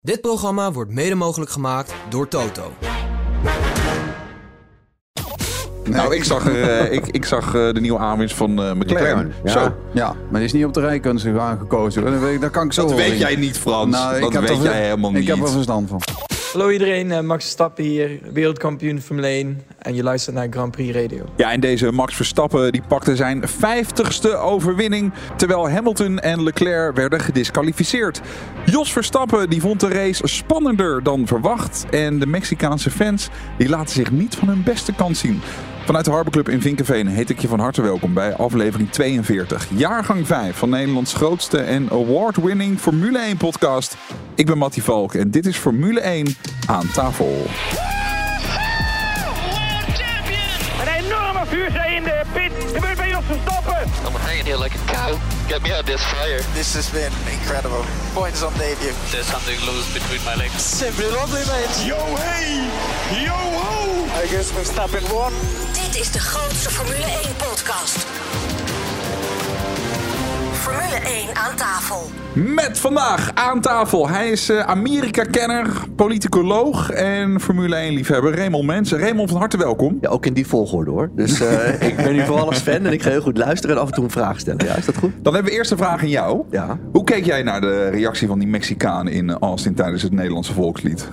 Dit programma wordt mede mogelijk gemaakt door Toto. Nou, ik zag, eh, ik, ik zag eh, de nieuwe aanwinst van eh, McLaren. McLaren, ja. Zo, Ja, maar die is niet op de rijkunst gekozen. Dat, weet ik- dat kan ik zo dat wel weet jij niet, Frans. Nou, ik dat heb weet er- jij helemaal niet. Ik heb er verstand van. Hallo iedereen, eh, Max Verstappen hier, wereldkampioen Formule 1 en je luistert naar Grand Prix Radio. Ja, en deze Max Verstappen die pakte zijn 50ste overwinning. Terwijl Hamilton en Leclerc werden gedisqualificeerd. Jos Verstappen die vond de race spannender dan verwacht. En de Mexicaanse fans die laten zich niet van hun beste kant zien. Vanuit de Harbor Club in Vinkenveen heet ik je van harte welkom bij aflevering 42. Jaargang 5 van Nederlands grootste en award-winning Formule 1 podcast. Ik ben Mattie Valk en dit is Formule 1 aan tafel. Een enorme vuurzee in de pit. Gebeurt bij Jos Verstappen. I'm hanging here like a cow. Get me out of this fire. This has been incredible. Points on debut. There's something loose between my legs. Simply lovely, mate. Yo hey, yo ho. I guess Verstappen won. Dit is de grootste Formule 1 podcast. Formule 1 aan tafel. Met vandaag aan tafel. Hij is eh, Amerika-kenner, politicoloog en Formule 1-liefhebber Raymond Mens. Raymond, van harte welkom. Ja, ook in die volgorde hoor. Dus eh, ik ben nu voor alles fan en ik ga heel goed luisteren en af en toe een vraag stellen. Ja, is dat goed? Dan hebben we eerst een vraag aan jou. Ja. Hoe keek jij naar de reactie van die Mexicaan in Austin tijdens het Nederlandse volkslied?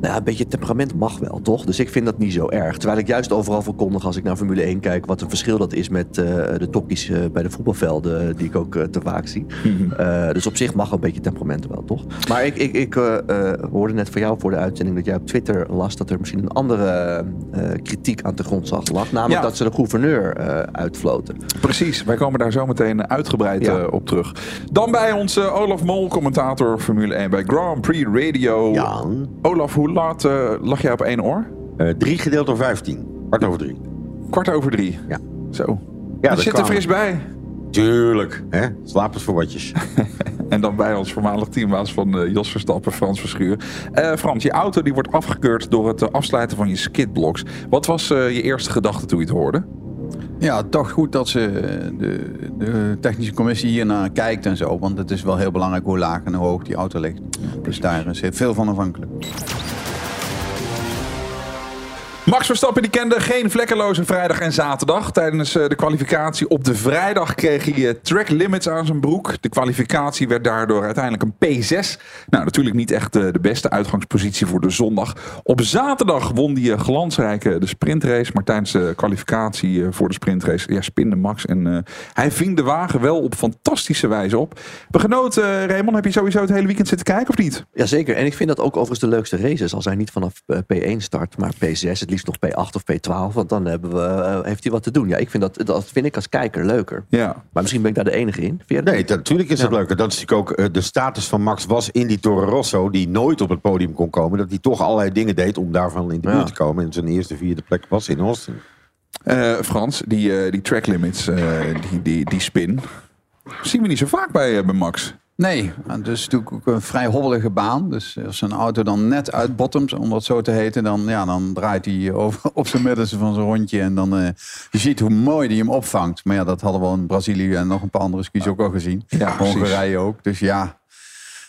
Nou, ja, een beetje temperament mag wel, toch? Dus ik vind dat niet zo erg. Terwijl ik juist overal verkondig als ik naar Formule 1 kijk... wat een verschil dat is met eh, de tokkies eh, bij de voetbalvelden... die ik ook eh, te vaak zie. Eh, dus op zich mag een beetje temperament wel, toch? Maar ik, ik, ik eh, eh, hoorde net van jou voor de uitzending... dat jij op Twitter las dat er misschien een andere eh, kritiek aan de grondslag lag. Namelijk Ja. dat ze de gouverneur eh uitfloten. Precies, wij komen daar zo meteen uitgebreid Ja. eh, op terug. Dan bij ons eh, Olaf Mol, commentator Formule 1 bij Grand Prix Radio. Jan. Olaf, hoe laat eh, lag jij op één oor? Eh, drie gedeeld door 15. Kwart over drie. Kwart over drie. Ja. Zo. Ja, Je dat zit er fris bij. Tuurlijk. Hè? Slaap eens voor watjes. En dan bij ons voormalig teambaas van eh, Jos Verstappen, Frans Verschuur. Eh, Frans, je auto die wordt afgekeurd door het afsluiten van je skidblocks. Wat was eh, je eerste gedachte toen je het hoorde? Ja, toch goed dat ze de, de technische commissie hiernaar kijkt en zo. Want het is wel heel belangrijk hoe laag en hoe hoog die auto ligt. Dus daar is veel van afhankelijk. Max Verstappen die kende geen vlekkeloze vrijdag en zaterdag. Tijdens eh, de kwalificatie op de vrijdag kreeg hij eh, track limits aan zijn broek. De kwalificatie werd daardoor uiteindelijk een P6. Nou, natuurlijk niet echt de beste uitgangspositie voor de zondag. Op zaterdag won hij eh, glansrijke de sprintrace. Maar tijdens de kwalificatie voor de sprintrace ja, spinde Max. En hij ving de wagen wel op fantastische wijze op. We genoten, Raymond. Heb je sowieso het hele weekend zitten kijken of niet? Jazeker, en ik vind dat ook overigens de leukste races. Als hij niet vanaf eh, P1 start, maar P6, het liefst nog P8 of P12. Want dan hebben we, eh, heeft hij wat te doen. Ja, ik vind dat, dat vind ik als kijker leuker. Ja. Maar misschien ben ik daar de enige in. Nee, natuurlijk is het Ja. leuker. Dat is natuurlijk ook eh, de status van Max was in die Toro Rosso, die nooit op het podium kon komen. Dat hij toch allerlei dingen deed om daarvan in de buurt Ja. te komen. En zijn eerste vierde plek was in Austin. Eh, Frans, die, eh, die track limits, eh, die, die, die spin. Zien we niet zo vaak bij, bij Max. Nee, en dus natuurlijk ook een vrij hobbelige baan. Dus als een auto dan net uitbottomt, om dat zo te heten, dan, ja, dan draait hij over, op zijn middenste van zijn rondje. En dan eh, je ziet hoe mooi die hem opvangt. Maar ja, dat hadden we in Brazilië en nog een paar andere skis ook al gezien. Ja. Hongarije ook. Dus ja.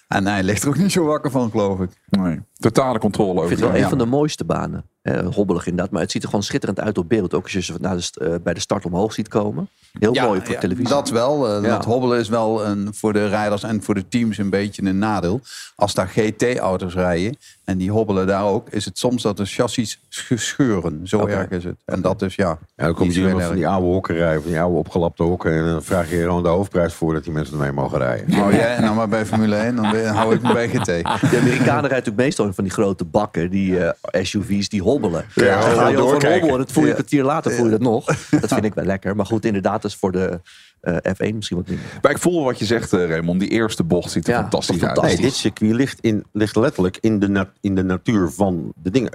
En hij ligt er ook niet zo wakker van, geloof ik. Nee, totale controle Ik over. vind het wel een van de mooiste banen. Eh, hobbelig inderdaad, maar het ziet er gewoon schitterend uit op beeld. Ook als je ze de, eh, bij de start omhoog ziet komen. Heel mooi voor ja, televisie. Dat wel. eh, Ja. Dat hobbelen is wel een, voor de rijders en voor de teams een beetje een nadeel. Als daar GT-auto's rijden en die hobbelen daar ook, is het soms dat de chassis sch- scheuren. Zo erg is het. En dat is ja. Ja, dan komt iemand van die oude hokken rijden, van die oude opgelapte hokken. En dan vraag je gewoon de hoofdprijs voor dat die mensen ermee mogen rijden. Hou jij nou maar bij Formule 1, dan ben- hou ik me bij GT. De Amerikanen rijden natuurlijk meestal van die grote bakken, die eh, SUV's, die hobbelen. Ja, Dan ga je gewoon over hobbelen, dat voel je een kwartier later, voel je dat nog. Dat vind ik wel lekker. Maar goed, inderdaad, dat is voor de eh, F1 misschien wat minder. Maar ik voel wat je zegt, eh, Raymond. Die eerste bocht ziet er Ja, fantastisch uit. fantastisch. Nee, dit circuit ligt, in, ligt letterlijk in de, nat- in de natuur van de dingen.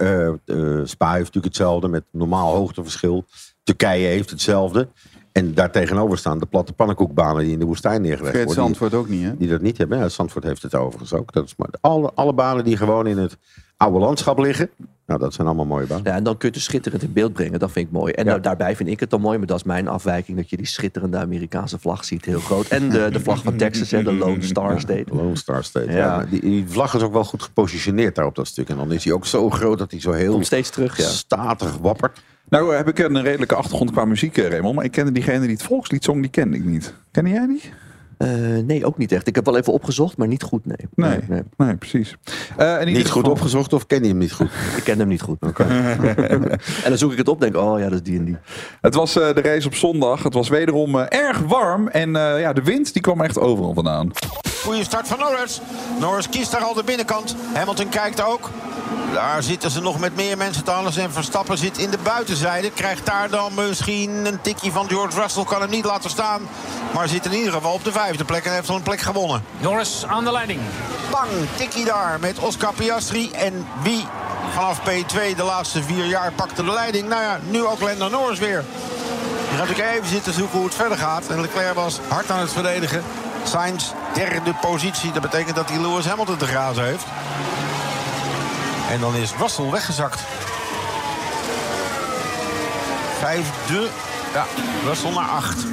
Spa heeft natuurlijk hetzelfde met normaal hoogteverschil. Turkije heeft hetzelfde. En daar tegenover staan de platte pannenkoekbanen die in de woestijn neergelegd worden. Die, Zandvoort ook niet, hè? die dat niet hebben. Ja, Zandvoort heeft het overigens ook. Dat is maar alle, alle banen die gewoon in het oude landschap liggen. Nou, dat zijn allemaal mooie banen. Ja, en dan kun je het schitterend in beeld brengen. Dat vind ik mooi. En Ja. da- daarbij vind ik het dan mooi, maar dat is mijn afwijking, dat je die schitterende Amerikaanse vlag ziet, heel groot. En de, de vlag van Texas, hè, de Lone Star State. Lone Star State. Ja. Die, die vlag is ook wel goed gepositioneerd daar op dat stuk. En dan is hij ook zo groot dat hij zo heel Komt steeds terug, ja. statig wappert. Nou heb ik een redelijke achtergrond qua muziek, eh, Raymond. Maar ik kende diegene die het volkslied zong, die kende ik niet. Ken jij die? Eh, nee, ook niet echt. Ik heb wel even opgezocht, maar niet goed, nee. Nee, nee. nee, precies. Eh, Niet goed opgezocht of ken je hem niet goed? Ik ken hem niet goed. en dan zoek ik het op, denk oh ja, dat is die en die. Het was eh, de race op zondag. Het was wederom eh, erg warm. En eh, ja, de wind die kwam echt overal vandaan. Goeie start van Norris. Norris kiest daar al de binnenkant. Hamilton kijkt ook. Daar zitten ze nog met meer mensen te alles. En Verstappen zit in de buitenzijde. Krijgt daar dan misschien een tikje van George Russell. Kan hem niet laten staan. Maar zit in ieder geval op de vijfde plek. En heeft al een plek gewonnen. Norris aan de leiding. Bang, tikkie daar met Oscar Piastri. En wie vanaf P2 de laatste vier jaar pakte de leiding? Nou ja, nu ook Lando Norris weer. Je gaat natuurlijk even zitten zoeken hoe het verder gaat. En Leclerc was hard aan het verdedigen. Sainz derde positie. Dat betekent dat hij Lewis Hamilton te grazen heeft. En dan is Russell weggezakt. Vijfde. Ja, Russell naar acht.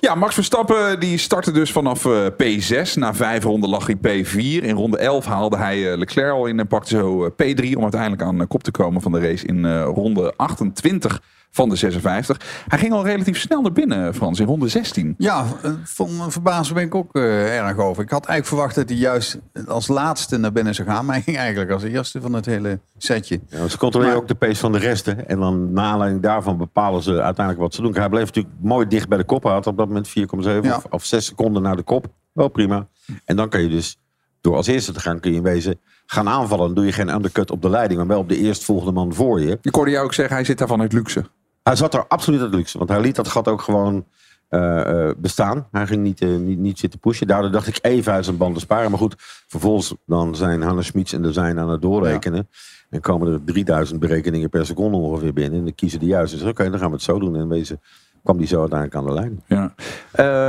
Ja, Max Verstappen die startte dus vanaf eh, P6. Na vijf ronden lag hij P4. In ronde 11 haalde hij eh, Leclerc al in en pakte zo eh, P3 om uiteindelijk aan eh, kop te komen van de race in ronde 28 van de 56. Hij ging al relatief snel naar binnen, Frans, in ronde 16. Ja, eh, van verbaasd ben ik ook eh, erg over. Ik had eigenlijk verwacht dat hij juist als laatste naar binnen zou gaan. Maar hij ging eigenlijk als eerste van het hele setje. Ja, ze controleren Maar- ook de pace van de resten. En dan na aanleiding daarvan bepalen ze uiteindelijk wat ze doen. Hij bleef natuurlijk mooi dicht bij de kop. Hij had op dat moment 4,7 Ja. of, of 6 seconden naar de kop. Wel prima. En dan kan je dus, door als eerste te gaan, kun je in wezen gaan aanvallen. Dan doe je geen undercut op de leiding, maar wel op de eerstvolgende man voor je. Ik hoorde jou ook zeggen, hij zit daarvan uit luxe. Hij zat er absoluut uit luxe. Want hij liet dat gat ook gewoon eh, eh, bestaan. Hij ging niet, eh, niet, niet zitten pushen. Daardoor dacht ik even uit zijn banden sparen. Maar goed, vervolgens dan zijn Hannes Schmitz en de zijn aan het doorrekenen. En komen er 3000 berekeningen per seconde ongeveer binnen. En dan kiezen de juiste. Dus oké, dan gaan we het zo doen. En wezen kwam die zo uiteindelijk aan de lijn. Ja.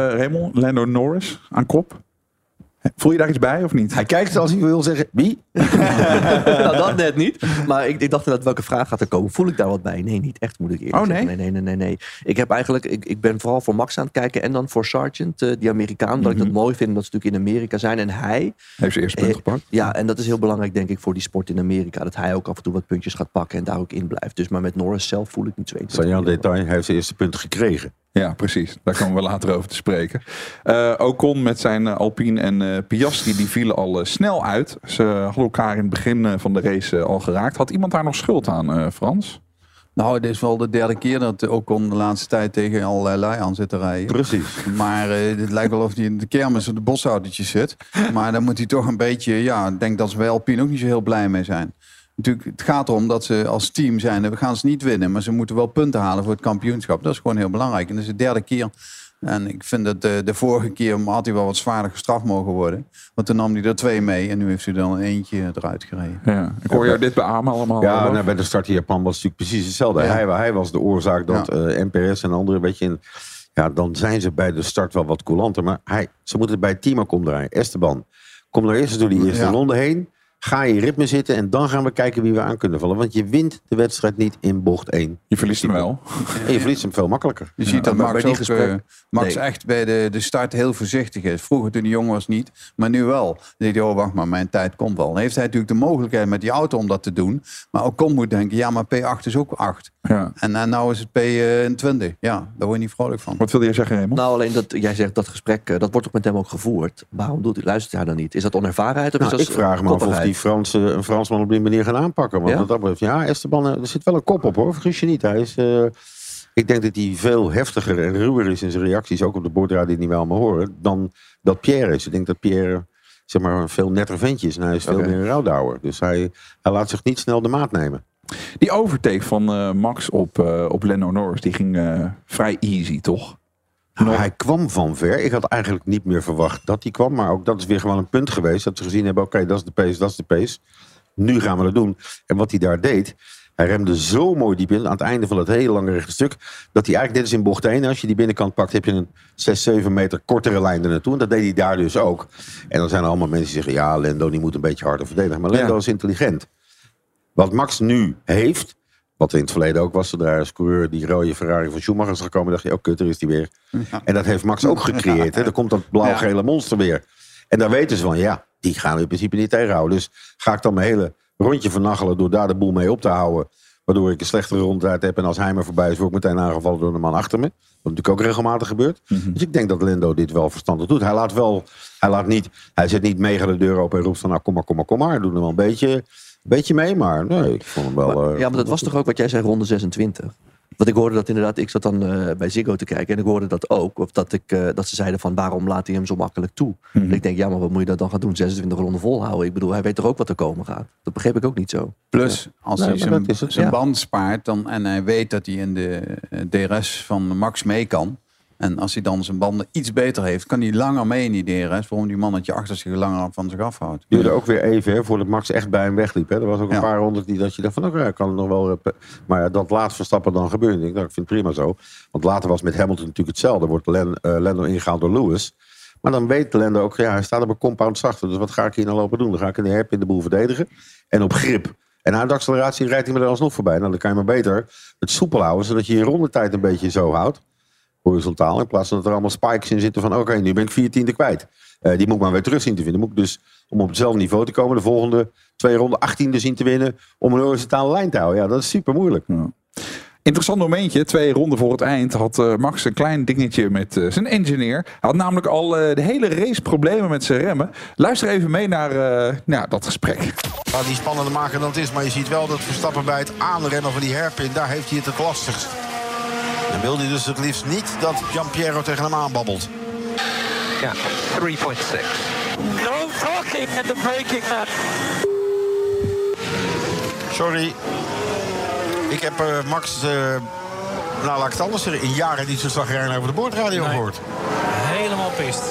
Raymond, Lando Norris aan kop. Voel je daar iets bij of niet? Hij kijkt als hij wil zeggen, wie? nou, dat net niet. Maar ik, ik dacht inderdaad, welke vraag gaat er komen? Voel ik daar wat bij? Nee, niet echt, moet ik eerlijk Oh, nee? zeggen. Nee, nee, nee, nee. Ik heb eigenlijk, ik, ik ben vooral voor Max aan het kijken en dan voor Sargent, eh, die Amerikaan. Omdat ik dat mooi vind, omdat ze natuurlijk in Amerika zijn. En hij, Heeft zijn eerste punt Eh, gepakt. ja, en dat is heel belangrijk, denk ik, voor die sport in Amerika. Dat hij ook af en toe wat puntjes gaat pakken en daar ook in blijft. Dus maar met Norris zelf voel ik niet zo 1, 2, Sajan 3. detail, hij heeft zijn eerste punt gekregen. Ja, precies. Daar komen we later over te spreken. Eh Ocon met zijn eh, Alpine en eh, Piastri, die vielen al snel uit. Ze hadden elkaar in het begin van de race al geraakt. Had iemand daar nog schuld aan, Frans? Nou, dit is wel de derde keer dat Ocon de laatste tijd tegen allerlei lui aan zit te rijden. Precies. Maar eh het lijkt wel of hij in de kermis op de bosautootjes zit. Maar dan moet hij toch een beetje... Ja, ik denk dat ze bij Alpine ook niet zo heel blij mee zijn. Natuurlijk, het gaat erom dat ze als team zijn. We gaan ze niet winnen, maar ze moeten wel punten halen voor het kampioenschap. Dat is gewoon heel belangrijk. En dat is de derde keer. En ik vind dat de, de vorige keer had hij wel wat zwaarder gestraft mogen worden. Want toen nam hij er twee mee en nu heeft hij er dan eentje eruit gereden. Ja, ik hoor jou dit beamen allemaal. Ja, nou, bij de start in Japan was het natuurlijk precies hetzelfde. Ja. Hij, hij was de oorzaak dat eh NPS en anderen, weet je, in, ja, dan zijn ze bij de start wel wat coulanter. Maar hij, ze moeten bij Timo komen draaien. Esteban, kom er eerst door die eerste Ja. ronde heen. Ga je ritme zitten en dan gaan we kijken wie we aan kunnen vallen. Want je wint de wedstrijd niet in bocht 1. Je verliest hem wel. En je verliest hem veel makkelijker. Je ziet dat Max, bij die ook, gesprek- eh, Max Nee. echt bij de, de start heel voorzichtig is. Vroeger toen hij jong was niet, maar nu wel. Dan denk je, oh wacht maar, mijn tijd komt wel. Dan heeft hij natuurlijk de mogelijkheid met die auto om dat te doen. Maar ook kon moet denken, ja maar P8 is ook 8. Ja. En, en nou is het P20. Ja, daar word je niet vrolijk van. Wat wilde je zeggen, Raymond? Nou, alleen dat jij zegt dat gesprek, eh, dat wordt toch met hem ook gevoerd. Waarom doet hij, luistert hij dan niet? Is dat onervarenheid of Nou, is ik dat vraag me af of? Die Franse, een Fransman op die manier gaan aanpakken. Want Ja? dat betreft, ja, Esteban, eh, er zit wel een kop op hoor. Vergis je niet. Hij is, eh, ik denk dat hij veel heftiger en ruwer is in zijn reacties, ook op de bordraad die niet meer allemaal horen, dan dat Pierre is. Ik denk dat Pierre zeg maar, een veel netter ventje is en hij is veel meer een rouwdouwer. Dus hij, hij laat zich niet snel de maat nemen. Die overtake van eh, Max op, eh op Lando Norris, die ging vrij easy, toch? Nou, hij kwam van ver. Ik had eigenlijk niet meer verwacht dat hij kwam. Maar ook dat is weer gewoon een punt geweest. Dat ze gezien hebben, oké, dat is de pace, dat is de pace. Nu gaan we dat doen. En wat hij daar deed, hij remde zo mooi diep in aan het einde van het hele lange rechte stuk. Dat hij eigenlijk, dit is in bocht 1, als je die binnenkant pakt, heb je een 6, 7 meter kortere lijn er naartoe. En dat deed hij daar dus ook. En dan zijn er allemaal mensen die zeggen, ja, Lendo die moet een beetje harder verdedigen. Maar Lendo Ja. is intelligent. Wat Max nu heeft, wat in het verleden ook was, zodra als coureur die rode Ferrari van Schumacher is gekomen, dacht je, oh kut, er is die weer. En dat heeft Max ook gecreëerd. Hè? Er komt dat blauw-gele monster weer. En daar weten ze van, ja, die gaan we in principe niet tegenhouden. Dus ga ik dan mijn hele rondje vernachelen door daar de boel mee op te houden. Waardoor ik een slechtere rondtijd heb. En als hij maar voorbij is, word ik meteen aangevallen door de man achter me. Wat natuurlijk ook regelmatig gebeurt. Dus ik denk dat Lendo dit wel verstandig doet. Hij laat wel, hij laat niet, hij zet niet mega de deur open en roept van nou kom maar, kom maar, kom maar. Hij doet er wel een beetje, beetje mee, maar nee, ik vond hem wel... eh, Ja, maar dat was toch ook wat jij zei, ronde 26? Want ik hoorde dat inderdaad, ik zat dan eh, bij Ziggo te kijken en ik hoorde dat ook. Of dat, ik, eh, dat ze zeiden van waarom laat hij hem zo makkelijk toe? En ik denk, ja, maar wat moet je dat dan gaan doen? 26 ronden volhouden. Ik bedoel, hij weet toch ook wat er komen gaat? Dat begreep ik ook niet zo. Plus, als Nee, hij zijn, zijn ja. band spaart dan, en hij weet dat hij in de DRS van Max mee kan. En als hij dan zijn banden iets beter heeft, kan hij langer mee in die DRS. Waarom die mannetje achter zich langer van zich afhoudt. duurde ook weer even, hè, voordat Max echt bij hem wegliep. Hè. Er was ook een Ja. paar honderd die dat je dacht van, oké, kan het nog wel. eh, Maar ja, dat laat Verstappen dan gebeuren. Ik, denk, nou, ik vind het prima zo. Want later was met Hamilton natuurlijk hetzelfde. Wordt Len, eh, Lando ingehaald door Lewis. Maar dan weet Lando ook, ja, hij staat op een compound zachter. Dus wat ga ik hier nou lopen doen? Dan ga ik in de herp in de boel verdedigen. En op grip. En uit de acceleratie rijdt hij me er alsnog voorbij. Nou, dan kan je maar beter het soepel houden, zodat je je rondetijd een beetje zo houdt. Horizontaal. In plaats van dat er allemaal spikes in zitten van, oké, nu ben ik vier tiende kwijt. Eh, die moet ik maar weer terug zien te vinden. Moet ik dus, om op hetzelfde niveau te komen, de volgende twee ronden 18e zien te winnen. Om een horizontale lijn te houden. Ja, dat is super moeilijk. Interessant momentje, twee ronden voor het eind had eh, Max een klein dingetje met eh, zijn engineer. Hij had namelijk al eh, de hele race problemen met zijn remmen. Luister even mee naar eh, nou, dat gesprek. Die spannender maken dan het is. Maar je ziet wel dat Verstappen bij het aanrennen van die herpin, daar heeft hij het het lastigst. En wil hij dus het liefst niet dat Giampiero tegen hem aanbabbelt. Ja, 3.6. No talking at the braking net. Sorry. Ik heb eh, Max, eh, nou laat ik het anders zeggen, in jaren niet zo zagrijnig over de boordradio gehoord. Helemaal pist.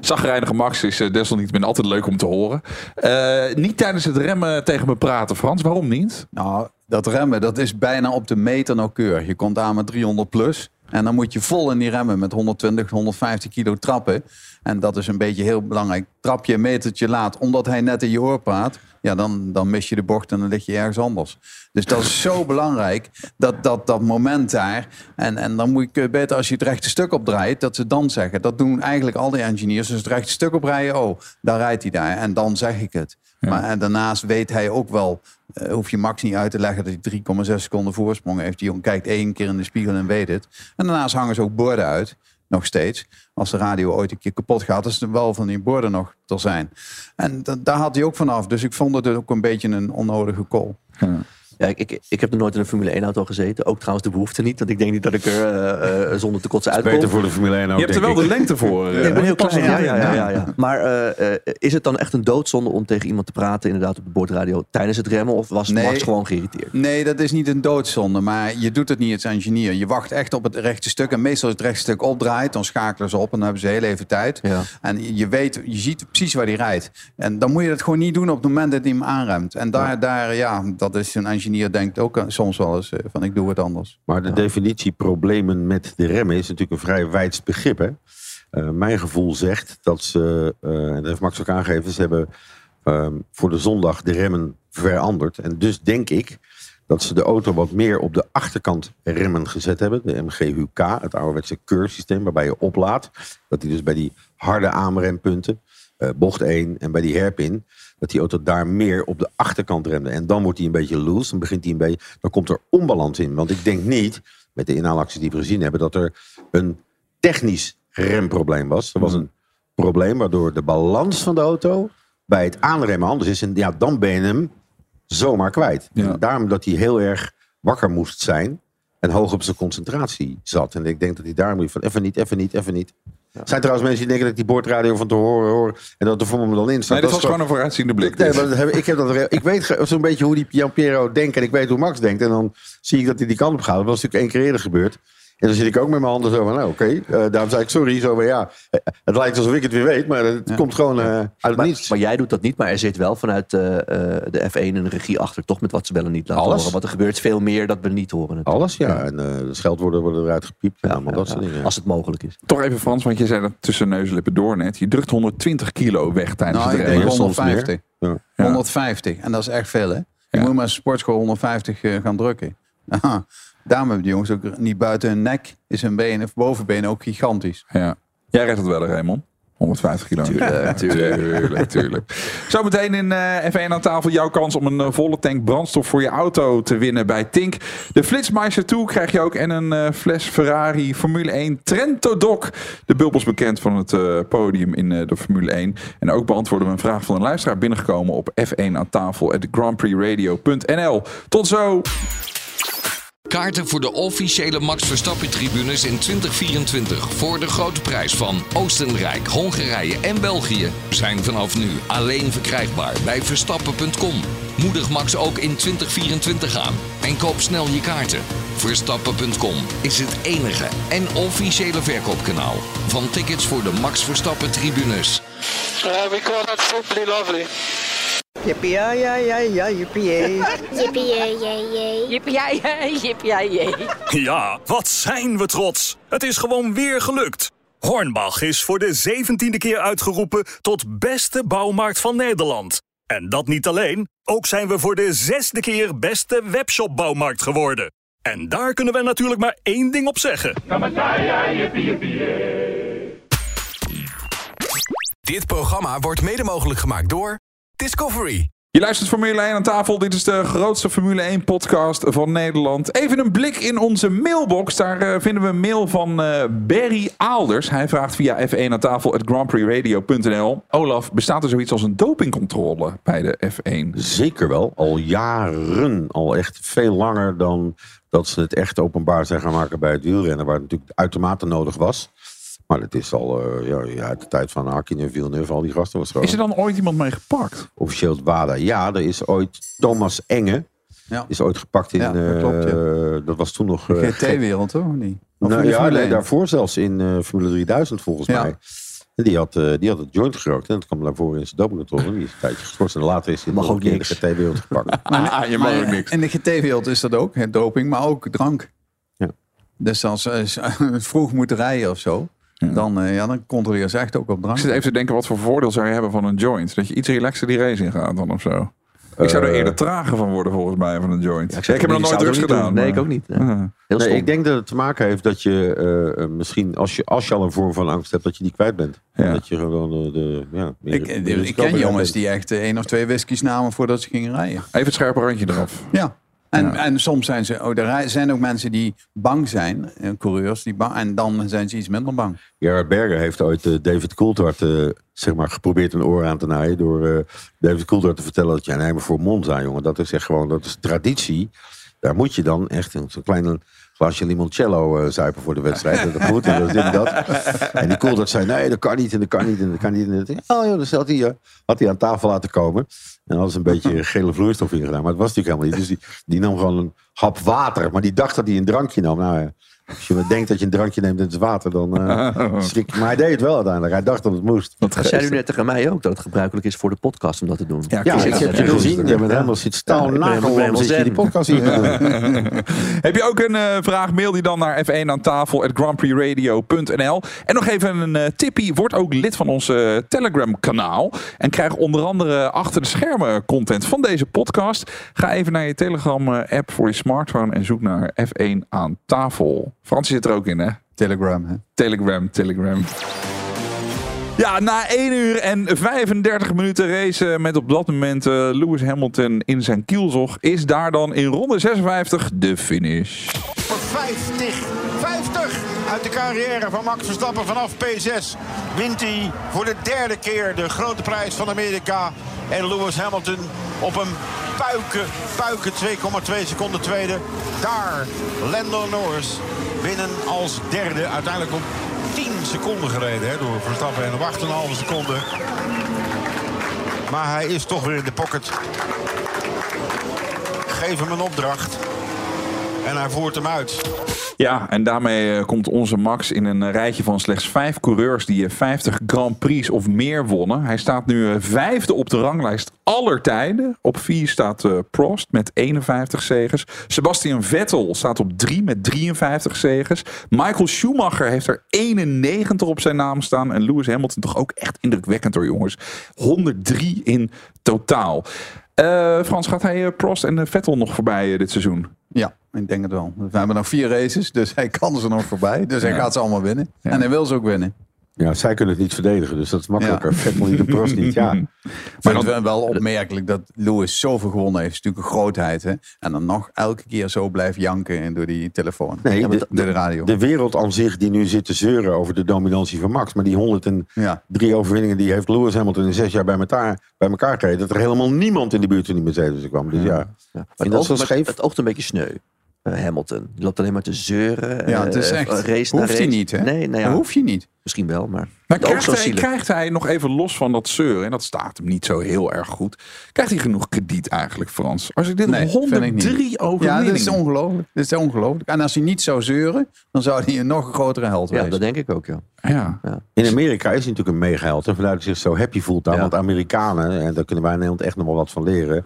Zagrijnige Max is uh, desalniettemin altijd leuk om te horen. Eh, niet tijdens het remmen tegen me praten, Frans. Waarom niet? Nou, dat remmen, dat is bijna op de meter nauwkeurig. Je komt aan met 300 plus. En dan moet je vol in die remmen met 120, 150 kilo trappen. En dat is een beetje heel belangrijk. Trap je een metertje laat, omdat hij net in je oor praat. Ja, dan, dan mis je de bocht en dan lig je ergens anders. Dus dat is zo belangrijk, dat, dat, dat moment daar. En, en dan moet je beter als je het rechte stuk opdraait, dat ze dan zeggen. Dat doen eigenlijk al die engineers. Dus het rechte stuk oprijden, oh, daar rijdt hij daar. En dan zeg ik het. Maar en daarnaast weet hij ook wel, eh, hoef je Max niet uit te leggen dat hij 3,6 seconden voorsprong heeft. Die jongen kijkt één keer in de spiegel en weet het. En daarnaast hangen ze ook borden uit, nog steeds. Als de radio ooit een keer kapot gaat, is er wel van die borden nog er zijn. En da- daar had hij ook vanaf. Dus ik vond het ook een beetje een onnodige call. Ik, ik, ik heb nog nooit in een Formule 1 auto gezeten. Ook trouwens de behoefte niet. Want ik denk niet dat ik er eh, eh, zonder te kotsen uitkom. Beter voor de Formule 1 ook, Je hebt er wel de lengte voor. Ja, ik ben heel klein. Ja, ja, ja, ja, ja. Maar eh, eh, is het dan echt een doodzonde om tegen iemand te praten, inderdaad op de boordradio, tijdens het remmen? Of was Nee. Max gewoon geïrriteerd? Nee, dat is niet een doodzonde. Maar je doet het niet als engineer. Je wacht echt op het rechte stuk. En meestal als het rechte stuk opdraait, dan schakelen ze op. En dan hebben ze heel even tijd. Ja. En je weet, je ziet precies waar die rijdt. En dan moet je dat gewoon niet doen op het moment dat hij hem aanremt. En daar, daar ja, dat is een denkt ook soms wel eens eh, van ik doe het anders. Maar de definitie problemen met de remmen is natuurlijk een vrij wijd begrip. Hè? Eh, mijn gevoel zegt dat ze, eh, en dat heeft Max ook aangegeven, ze hebben ehm, voor de zondag de remmen veranderd. En dus denk ik dat ze de auto wat meer op de achterkant remmen gezet hebben. De MGUK, het ouderwetse keursysteem waarbij je oplaadt. Dat die dus bij die harde aanrempunten, eh, bocht 1 en bij die hairpin, dat die auto daar meer op de achterkant remde. En dan wordt hij een beetje loose, dan begint hij een beetje, dan komt er onbalans in. Want ik denk niet, met de inhaalacties die we gezien hebben, dat er een technisch remprobleem was. Er was een probleem waardoor de balans van de auto bij het aanremmen anders is. En ja, dan ben je hem zomaar kwijt. En daarom dat hij heel erg wakker moest zijn en hoog op zijn concentratie zat. En ik denk dat hij daar moet van even niet, even niet, even niet. Er zijn trouwens mensen die denken dat ik die boordradio van te horen hoor en dat er voor me dan in staat. Nee, dat was gewoon een vooruitziende blik. Nee, dit. maar heb, ik, heb dat, ik weet zo'n beetje hoe die Gian Piero denkt en ik weet hoe Max denkt. En dan zie ik dat hij die kant op gaat. Dat was natuurlijk één keer eerder gebeurd. En dan zit ik ook met mijn handen zo van, nou oké, eh, daarom zei ik sorry. Zo van, ja, eh, het lijkt alsof ik het weer weet, maar het komt gewoon eh, uit het Maar, niets. maar jij doet dat niet, maar er zit wel vanuit eh, eh, de F1 een regie achter, toch met wat ze wel en niet laten Alles. horen. Want er gebeurt veel meer dat we niet horen. natuurlijk. Alles, ja. En eh de scheldwoorden worden eruit gepiept en allemaal dat soort dingen. Als het mogelijk is. Toch even Frans, want je zei dat tussen neus en lippen door net. Je drukt 120 kilo weg tijdens Nou, het soms 150. meer. Ja. 150. En dat is echt veel, hè? Je moet maar een sportschool 150 eh, gaan drukken. Aha. Daarom hebben die jongens ook niet buiten hun nek is hun been of bovenbeen ook gigantisch. Ja. Jij redt het wel, hè, Raymond. 150 kilometer. Tuurlijk, tuurlijk. tuurlijk. Zometeen in eh, F1 aan tafel jouw kans om een eh, volle tank brandstof voor je auto te winnen bij Tink. De Flitsmeister 2 krijg je ook en een eh, fles Ferrari Formule 1 Trento Doc. De bubbels bekend van het eh, podium in eh, de Formule 1. En ook beantwoorden we een vraag van een luisteraar binnengekomen op F1 aan tafel at grandprixradio.nl. Tot zo! Kaarten voor de officiële Max Verstappen tribunes in 2024 voor de grote prijs van Oostenrijk, Hongarije en België zijn vanaf nu alleen verkrijgbaar bij verstappen.com. Moedig Max ook in 2024 aan en koop snel je kaarten. Verstappen.com is het enige en officiële verkoopkanaal van tickets voor de Max Verstappen tribunes. Uh, we call that simply lovely. Jippie, ja, ja, ja, ja, jippie, jee. Jippie, jee. Jippie, ja, ja, jippie, ja, jee. Ja, wat zijn we trots. Het is gewoon weer gelukt. Hornbach is voor de zeventiende keer uitgeroepen tot beste bouwmarkt van Nederland. En dat niet alleen, ook zijn we voor de zesde keer beste webshopbouwmarkt geworden. En daar kunnen we natuurlijk maar één ding op zeggen. Dit programma wordt mede mogelijk gemaakt door Discovery. Je luistert Formule 1 aan tafel. Dit is de grootste Formule 1 podcast van Nederland. Even een blik in onze mailbox. Daar eh, vinden we een mail van eh, Barry Aalders. Hij vraagt via F1 aan tafel at grandprixradio.nl. Olaf, bestaat er zoiets als een dopingcontrole bij de F1? Zeker wel. Al jaren. Al echt veel langer dan dat ze het echt openbaar zijn gaan maken bij het wielrennen. Waar het natuurlijk uitermate nodig was. Maar het is al eh, ja, ja, uit de tijd van Hakin en Villeneuve. Al die gasten was gewoon... Is er dan ooit iemand mee gepakt? Officieel het WADA. Ja, er is ooit Thomas Enge. Ja. Is ooit gepakt in... Ja, dat klopt, ja. eh, dat was toen nog... De eh, GT-wereld hoor, of niet? Of nou, ja, nee, 1? daarvoor zelfs in eh, Formule 3000 volgens Ja. mij. Die had, eh, die had het joint gerookt. En dat kwam daarvoor in zijn dopingcontrole. Die is een tijdje geschorst. En later is hij nog ook in de GT-wereld gepakt. Maar, Ah, je mag maar ook niks. In de GT-wereld is dat ook, hè, doping, maar ook drank. Ja. Dus als ze vroeg moeten rijden of zo, dan, eh, ja, dan controleer ze echt ook op drank. Ik zit even te denken, wat voor voordeel zou je hebben van een joint? Dat je iets relaxer die race in gaat dan of zo. Ik zou er Eh, eerder trager van worden volgens mij van een joint. Ja, ik, zeg heb het nog niet, nooit ik drugs gedaan. Nee, ik ook niet. Heel Nee, stom. ik denk dat het te maken heeft dat je eh, misschien, als je, als je al een vorm van angst hebt, dat je die kwijt bent. Ja. Dat je gewoon eh, de. Ja, meer- Ik, meer ik, ken jongens bent. die echt eh, één of twee whiskies namen voordat ze gingen rijden. Even het scherpe randje eraf. Ja. En, Ja. en soms zijn ze, oh, er zijn ook mensen die bang zijn, eh, coureurs, die bang, en dan zijn ze iets minder bang. Gerard Berger heeft ooit eh, David Coulthard eh, zeg maar, geprobeerd een oor aan te naaien. Door David Coulthard te vertellen dat ja, nee, maar voor Monza, jongen, dat is echt gewoon dat is traditie. Daar moet je dan echt een zo'n klein glaasje limoncello eh zuipen voor de wedstrijd. En dat moet en dat dit en dat. En die Coulthard zei, nee, dat kan niet en dat kan niet en dat kan niet. En dat, oh ja, dus had hij, eh, had hij aan tafel laten komen. En ze een beetje gele vloeistof in gedaan. Maar het was natuurlijk helemaal niet. Dus die, die nam gewoon een hap water. Maar die dacht dat hij een drankje nam. Nou ja, als je denkt dat je een drankje neemt en het water, dan eh, schrik je. Maar hij deed het wel uiteindelijk. Hij dacht dat het moest. Dat zei u net tegen mij ook, dat het gebruikelijk is voor de podcast om dat te doen. Ja, Ja, Chris, ik heb je ja, gezien. Je bent helemaal zit Ja, staal helemaal zit je die podcast hier te doen? Heb je ook een eh, vraag? Mail die dan naar F1 aan tafel at grandprixradio.nl. En nog even een eh, tippie. Word ook lid van ons Telegram kanaal. En krijg onder andere achter de schermen content van deze podcast. Ga even naar je Telegram app voor je smartphone en zoek naar F1 aan tafel. Frans zit er ook in hè? Telegram, hè? Telegram, Telegram. Ja, na 1 uur en 35 minuten race met op dat moment eh, Lewis Hamilton in zijn kielzog, is daar dan in ronde 56 de finish. Voor 50, 50 uit de carrière van Max Verstappen vanaf P6 wint hij voor de derde keer de grote prijs van Amerika. En Lewis Hamilton op een puiken, puiken 2,2 seconden tweede. Daar Lando Norris binnen als derde. Uiteindelijk op 10 seconden gereden hè, door Verstappen en op 8,5 seconden. Maar hij is toch weer in de pocket. Geef hem een opdracht. En hij voert hem uit. Ja, en daarmee eh, komt onze Max in een eh, rijtje van slechts vijf coureurs die eh, 50 Grand Prix of meer wonnen. Hij staat nu eh, vijfde op de ranglijst aller tijden. Op vier staat eh, Prost met 51 zegens. Sebastian Vettel staat op drie met 53 zegens. Michael Schumacher heeft er 91 op zijn naam staan. En Lewis Hamilton toch ook echt indrukwekkend hoor jongens. 103 in totaal. Eh, Frans, gaat hij eh, Prost en eh, Vettel nog voorbij dit seizoen? Ja, ik denk het wel. We hebben nog vier races, dus hij kan ze nog voorbij. Dus hij gaat ze allemaal winnen. En hij wil ze ook winnen. Ja, zij kunnen het niet verdedigen, dus dat is makkelijker. Vettel niet, de Prost niet, ja. Maar het is wel opmerkelijk dat Lewis zoveel gewonnen heeft. Het is natuurlijk een grootheid. Hè? En dan nog elke keer zo blijft janken en door die telefoon. Nee, Ja, de, door de radio. de wereld aan zich die nu zit te zeuren over de dominantie van Max. Maar die 103 overwinningen die heeft Lewis Hamilton in zes jaar bij elkaar, bij elkaar gereden. Dat er helemaal niemand in de buurt van die Mercedes kwam. Dus ja, Ja. Vind Maar het, oogt, scheef? het oogt een beetje sneu. Eh, Hamilton. Die loopt alleen maar te zeuren. Ja, het is eh, echt- race hoeft hij race. niet, hè? Nee, nou ja, Dat hoef je niet. Misschien wel, maar... Maar krijgt hij, krijgt hij nog even los van dat zeuren, en dat staat hem niet zo heel erg goed, krijgt hij genoeg krediet eigenlijk, Frans? Als ik dit Nee, vind ik 103 niet. Ja, dat is ongelooflijk. Dat is ongelooflijk. En als hij niet zou zeuren, dan zou hij een nog grotere held Ja, wezen. dat denk ik ook, ja. Ja. In Amerika is hij natuurlijk een megaheld. En vandaar dat hij zich zo happy voelt daar. Want Amerikanen, en daar kunnen wij in Nederland echt nog wel wat van leren.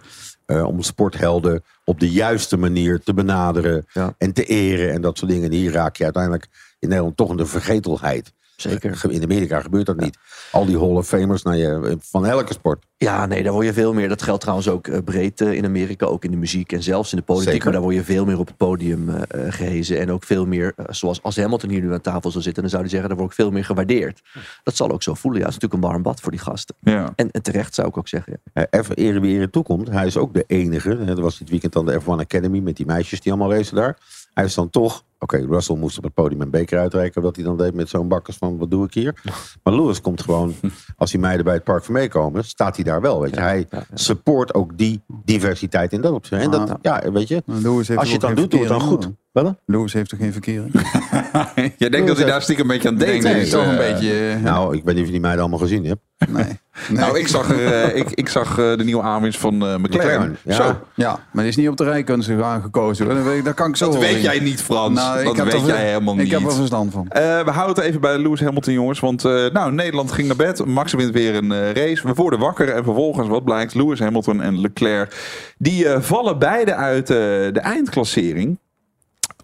Eh, om sporthelden op de juiste manier te benaderen. En te eren en dat soort dingen. En hier raak je uiteindelijk in Nederland toch in de vergetelheid. Zeker. In Amerika gebeurt dat niet. Al die Hall of Famers nou je, van elke sport. Ja, nee, daar word je veel meer. Dat geldt trouwens ook eh, breed eh, in Amerika, ook in de muziek en zelfs in de politiek. Zeker. Maar daar word je veel meer op het podium eh, gehezen. En ook veel meer, zoals als Hamilton hier nu aan tafel zou zitten, dan zou hij zeggen, daar word ik veel meer gewaardeerd. Dat zal ook zo voelen. Ja, het is natuurlijk een warm bad voor die gasten. Ja. En, en terecht zou ik ook zeggen. Ja. Eh, Even ere wie ere toekomt. Hij is ook de enige. hè, Er was dit weekend dan de F1 Academy met die meisjes die allemaal racen daar. Hij is dan toch. Oké, Russell moest op het podium een beker uitreiken. Wat hij dan deed met zo'n bakkers van wat doe ik hier. Maar Lewis komt gewoon. Als die meiden bij het park van meekomen, staat hij daar wel. Weet je. hij support ook die diversiteit in dat opzicht. En dat, ja, weet je. Heeft Als je het dan doet, doe het dan goed. Wat dan? Lewis heeft toch geen verkering? Jij denkt dat hij daar stiekem een beetje aan Ik deed? denk dat is, hij toch een eh, beetje... eh, Nou, ik weet niet of je die meiden allemaal gezien hebt. Nee. Nou, ik zag, er, eh, ik, ik zag eh, de nieuwe aanwinst van eh, McLaren. McLaren, ja. Zo. Ja, maar die is niet op de rijkunst gekozen. hoor. Dat, weet ik, dat kan ik zo Dat wel weet jij niet, Frans. Nou, dat weet er- jij helemaal niet. Ik heb er verstand van. Eh, we houden het even bij Lewis Hamilton, jongens. Want eh, nou, Nederland ging naar bed. Max wint weer een race. We worden wakker. En vervolgens, wat blijkt, Lewis Hamilton en Leclerc... die eh, vallen beide uit eh, de eindklassering.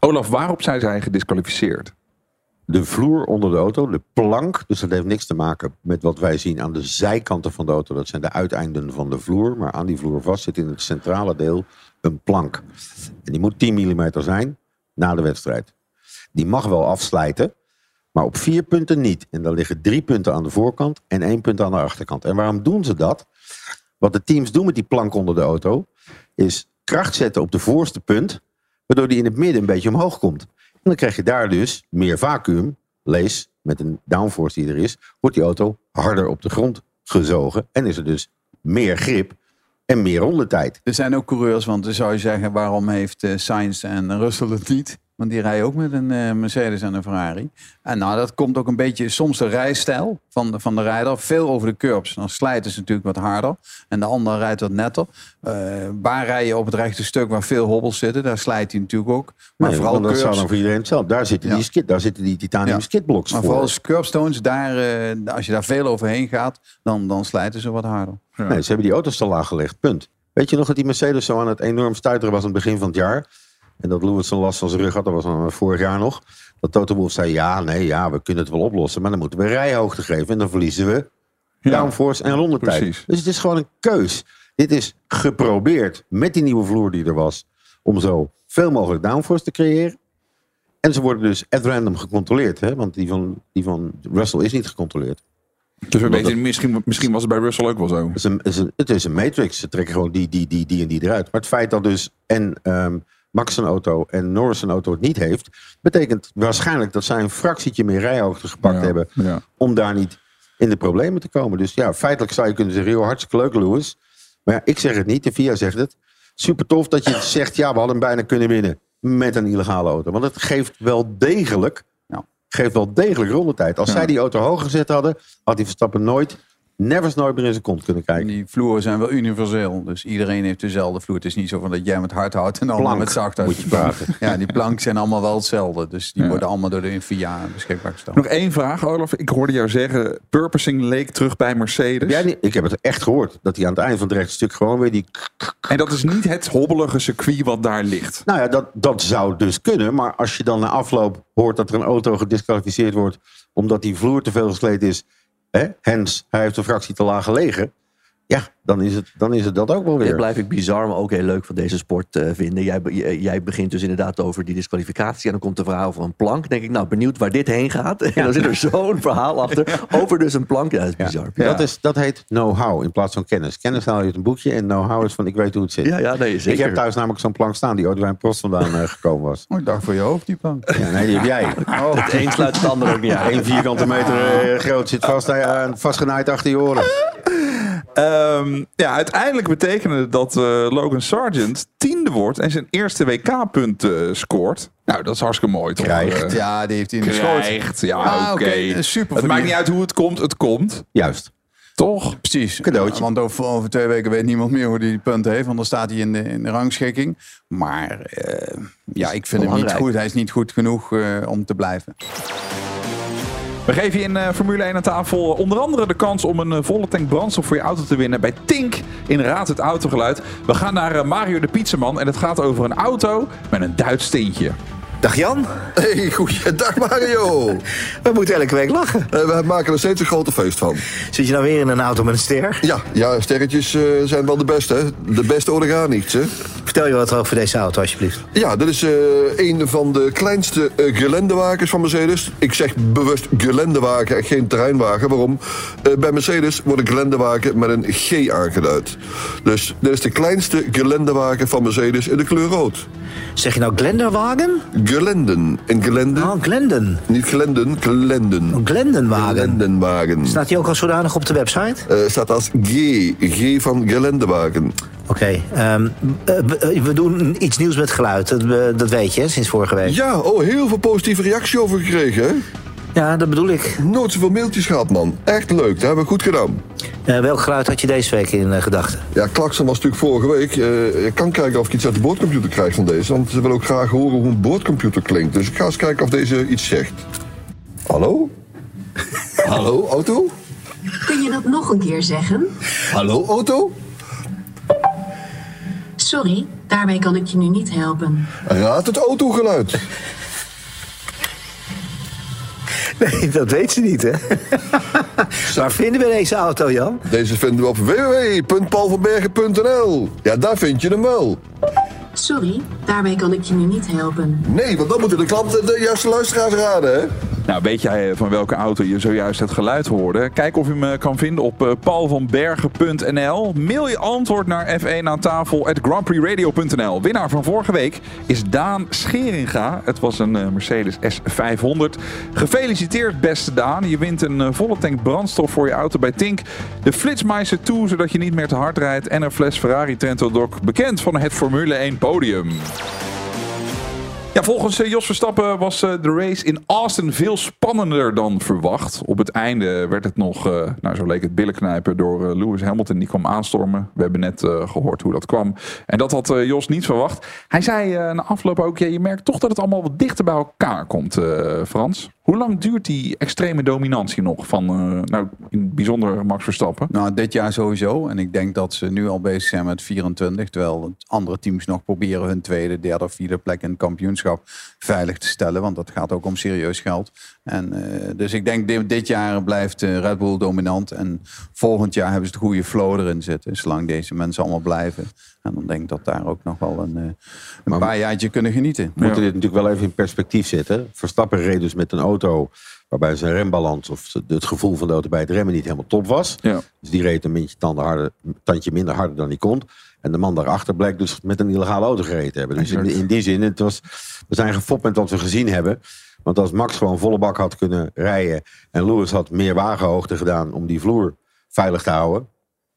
Olaf, waarop zijn zij gedisqualificeerd? De vloer onder de auto, de plank. Dus dat heeft niks te maken met wat wij zien aan de zijkanten van de auto. Dat zijn de uiteinden van de vloer. Maar aan die vloer vast zit in het centrale deel een plank. En die moet 10 mm zijn na de wedstrijd. Die mag wel afslijten, maar op vier punten niet. En dan liggen drie punten aan de voorkant en één punt aan de achterkant. En waarom doen ze dat? Wat de teams doen met die plank onder de auto, is kracht zetten op de voorste punt, waardoor die in het midden een beetje omhoog komt. En dan krijg je daar dus meer vacuüm, lees met een downforce die er is, wordt die auto harder op de grond gezogen en is er dus meer grip en meer rondetijd. Er zijn ook coureurs, want dan zou je zeggen, waarom heeft eh, Sainz en Russell het niet? Want die rijden ook met een eh, Mercedes en een Ferrari. En nou, dat komt ook een beetje soms de rijstijl van de, van de rijder. Veel over de curbs. Dan slijten ze natuurlijk wat harder. En de ander rijdt wat netter. Eh waar rij je op het rechte stuk waar veel hobbels zitten? Daar slijt hij natuurlijk ook. Maar Nee, vooral dat curbs. zou dan voor iedereen hetzelfde. Daar zitten, die, skid, daar zitten die titanium Ja. skidblocks Maar voor. vooral als curbstones, daar, eh, als je daar veel overheen gaat, dan, dan slijten ze wat harder. Nee, ze hebben die auto's te laag gelegd. Punt. Weet je nog dat die Mercedes zo aan het enorm stuiteren was aan het begin van het jaar? En dat Lewis een last van zijn rug had, dat was dan vorig jaar nog. Dat Toto Wolff zei, ja, nee, ja, we kunnen het wel oplossen. Maar dan moeten we rijhoogte geven en dan verliezen we downforce en rondetijd. precies. Dus het is gewoon een keus. Dit is geprobeerd met die nieuwe vloer die er was. Om zo veel mogelijk downforce te creëren. En ze worden dus at random gecontroleerd. Hè? Want die van, die van Russell is niet gecontroleerd. Dus we weten, misschien, misschien was het bij Russell ook wel zo. Het is, een, het, is een, het is een matrix. Ze trekken gewoon die, die, die, die en die eruit. Maar het feit dat dus en ehm, Max een auto en Norris een auto het niet heeft... betekent waarschijnlijk dat zij een fractietje meer rijhoogte gepakt hebben... Ja. om daar niet in de problemen te komen. Dus ja, feitelijk zou je kunnen zeggen... joh, hartstikke leuk Lewis. Maar ja, ik zeg het niet, de VIA zegt het. Super tof dat je zegt... ja, we hadden bijna kunnen winnen met een illegale auto. Want het geeft wel degelijk... Geeft wel degelijk rondetijd. Als zij die auto hoger gezet hadden, had die Verstappen nooit, nevers nooit meer in zijn kont kunnen kijken. Die vloeren zijn wel universeel. Dus iedereen heeft dezelfde vloer. Het is niet zo van dat jij met hard houdt en Plank met zacht houdt. moet je praten. Ja, die planken zijn allemaal wel hetzelfde. Dus die Ja. worden allemaal door de VIA beschikbaar gesteld. Nog één vraag, Olaf. Ik hoorde jou zeggen, purposing leek terug bij Mercedes. Jij niet- ik heb het echt gehoord. Dat hij aan het eind van het rechte stuk gewoon weer die... En dat is niet het hobbelige circuit wat daar ligt. Nou ja, dat, dat zou dus kunnen. Maar als je dan na afloop hoort dat er een auto gedisqualificeerd wordt... omdat die vloer te veel gesleten is... Hens, hij heeft een fractie te laag gelegen... Ja, dan is, het, dan is het dat ook wel weer. Dit blijf ik bizar, maar ook heel leuk van deze sport eh, vinden. Jij, jij, begint dus inderdaad over die disqualificatie. En dan komt een verhaal over een plank. denk ik, nou, benieuwd waar dit heen gaat. En dan zit er zo'n verhaal achter over dus een plank. Ja, dat is bizar. Dat, is, dat heet know-how in plaats van kennis. Kennis haal je uit een boekje en know-how is van ik weet hoe het zit. Ja, ja, nee, Ik zeker. heb thuis namelijk zo'n plank staan die ooit bij een post vandaan eh, gekomen was. Oh, ik dacht voor je hoofd, die plank. Ja, nee, die heb jij. Het een sluit het ander ook niet uit. Eén vierkante meter eh, groot zit vast, vastgenaaid achter je oren. Ehm, ja, uiteindelijk betekende het dat eh, Logan Sargent tiende wordt en zijn eerste WK-punt eh, scoort. Nou, dat is hartstikke mooi toch? Krijgt. Eh, Ja, die heeft hij in de krijgt, ja, Ah, oké. super Het maakt niet uit hoe het komt, het komt. Juist. Toch? Precies. Cadeautje. Want over, over twee weken weet niemand meer hoe hij die punten heeft. Want dan staat hij in de, in de rangschikking. Maar ja, ik vind hem niet goed. Hij is niet goed genoeg om te blijven. We geven je in eh, Formule 1 aan tafel onder andere de kans om een eh, volle tank brandstof voor je auto te winnen bij Tink in Raad het Autogeluid. We gaan naar eh, Mario de Pizzaman en het gaat over een auto met een Duits tintje. Dag Jan. Hey, goeiedag Mario. We moeten elke week lachen. Eh, we maken er steeds een grote feest van. Zit je nou weer in een auto met een ster? Ja, ja sterretjes eh, zijn wel de beste. Hè? De beste organisch, hè? Vertel je wat over deze auto alsjeblieft. Ja, dit is eh, een van de kleinste gelendewagens van Mercedes. Ik zeg bewust gelendewagen en geen terreinwagen. Waarom? Eh, bij Mercedes wordt een gelendewagen met een G aangeduid. Dus dit is de kleinste gelendewagen van Mercedes in de kleur rood. Zeg je nou Glenderwagen? Gelenden. En gelende. Oh, Glenden. Niet glenden, gelenden. Een Glendenwagen. Gelendenwagen. Staat die ook al zodanig op de website? Staat als G. G van gelendewagen. Oké, ehm, eh, we, eh, we doen iets nieuws met geluid. Dat, dat weet je, hè, sinds vorige week. Ja, oh, heel veel positieve reactie over gekregen, hè? Ja, dat bedoel ik. Nooit zoveel mailtjes gehad, man. Echt leuk, dat hebben we goed gedaan. Eh, welk geluid had je deze week in gedachten? Ja, Klakson was natuurlijk vorige week. Eh, ik kan kijken of ik iets uit de boordcomputer krijg van deze. Want ze willen ook graag horen hoe een boordcomputer klinkt. Dus ik ga eens kijken of deze iets zegt. Hallo? Hallo, auto? Kun je dat nog een keer zeggen? Hallo, auto? Sorry, daarmee kan ik je nu niet helpen. Raad het autogeluid. Nee, dat weet ze niet, hè? Waar vinden we deze auto, Jan? Deze vinden we op www.paulvanbergen.nl. Ja, daar vind je hem wel. Sorry, daarmee kan ik je nu niet helpen. Nee, want dan moeten de klanten de juiste luisteraars raden, hè? Nou, weet jij van welke auto je zojuist het geluid hoorde? Kijk of je hem eh, kan vinden op eh, paulvanbergen.nl. Mail je antwoord naar F1 aan tafel at grandprixradio.nl. Winnaar van vorige week is Daan Scheringa. Het was een eh, Mercedes S500. Gefeliciteerd beste Daan. Je wint een eh, volle tank brandstof voor je auto bij Tink. De Flitsmeister 2, zodat je niet meer te hard rijdt. En een fles Ferrari Trento Doc, bekend van het Formule 1 podium. Ja, volgens eh, Jos Verstappen was eh, de race in Austin veel spannender dan verwacht. Op het einde werd het nog, eh, nou zo leek het billenknijpen door Lewis Hamilton. Die kwam aanstormen. We hebben net eh, gehoord hoe dat kwam. En dat had Jos niet verwacht. Hij zei na afloop ook, ja, je merkt toch dat het allemaal wat dichter bij elkaar komt, Frans. Hoe lang duurt die extreme dominantie nog van, eh, nou in het bijzonder Max Verstappen? Nou, dit jaar sowieso. En ik denk dat ze nu al bezig zijn met 24. Terwijl andere teams nog proberen hun tweede, derde of vierde plek in het kampioenschap veilig te stellen. Want dat gaat ook om serieus geld. En, eh, dus ik denk dit, dit jaar blijft eh, Red Bull dominant. En volgend jaar hebben ze de goede flow erin zitten. Zolang deze mensen allemaal blijven. En dan denk ik dat daar ook nog wel een, eh, een paar jaartje kunnen genieten. We moeten dit natuurlijk wel even in perspectief zetten. Verstappen reed dus met een auto waarbij zijn rembalans of het gevoel van de auto bij het remmen niet helemaal top was. Ja. Dus die reed een beetje tanden harder, tandje minder harder dan hij kon. En de man daarachter bleek dus met een illegale auto gereden te hebben. Dus in, in die zin, het was, we zijn gefopt met wat we gezien hebben. Want als Max gewoon volle bak had kunnen rijden en Lewis had meer wagenhoogte gedaan om die vloer veilig te houden,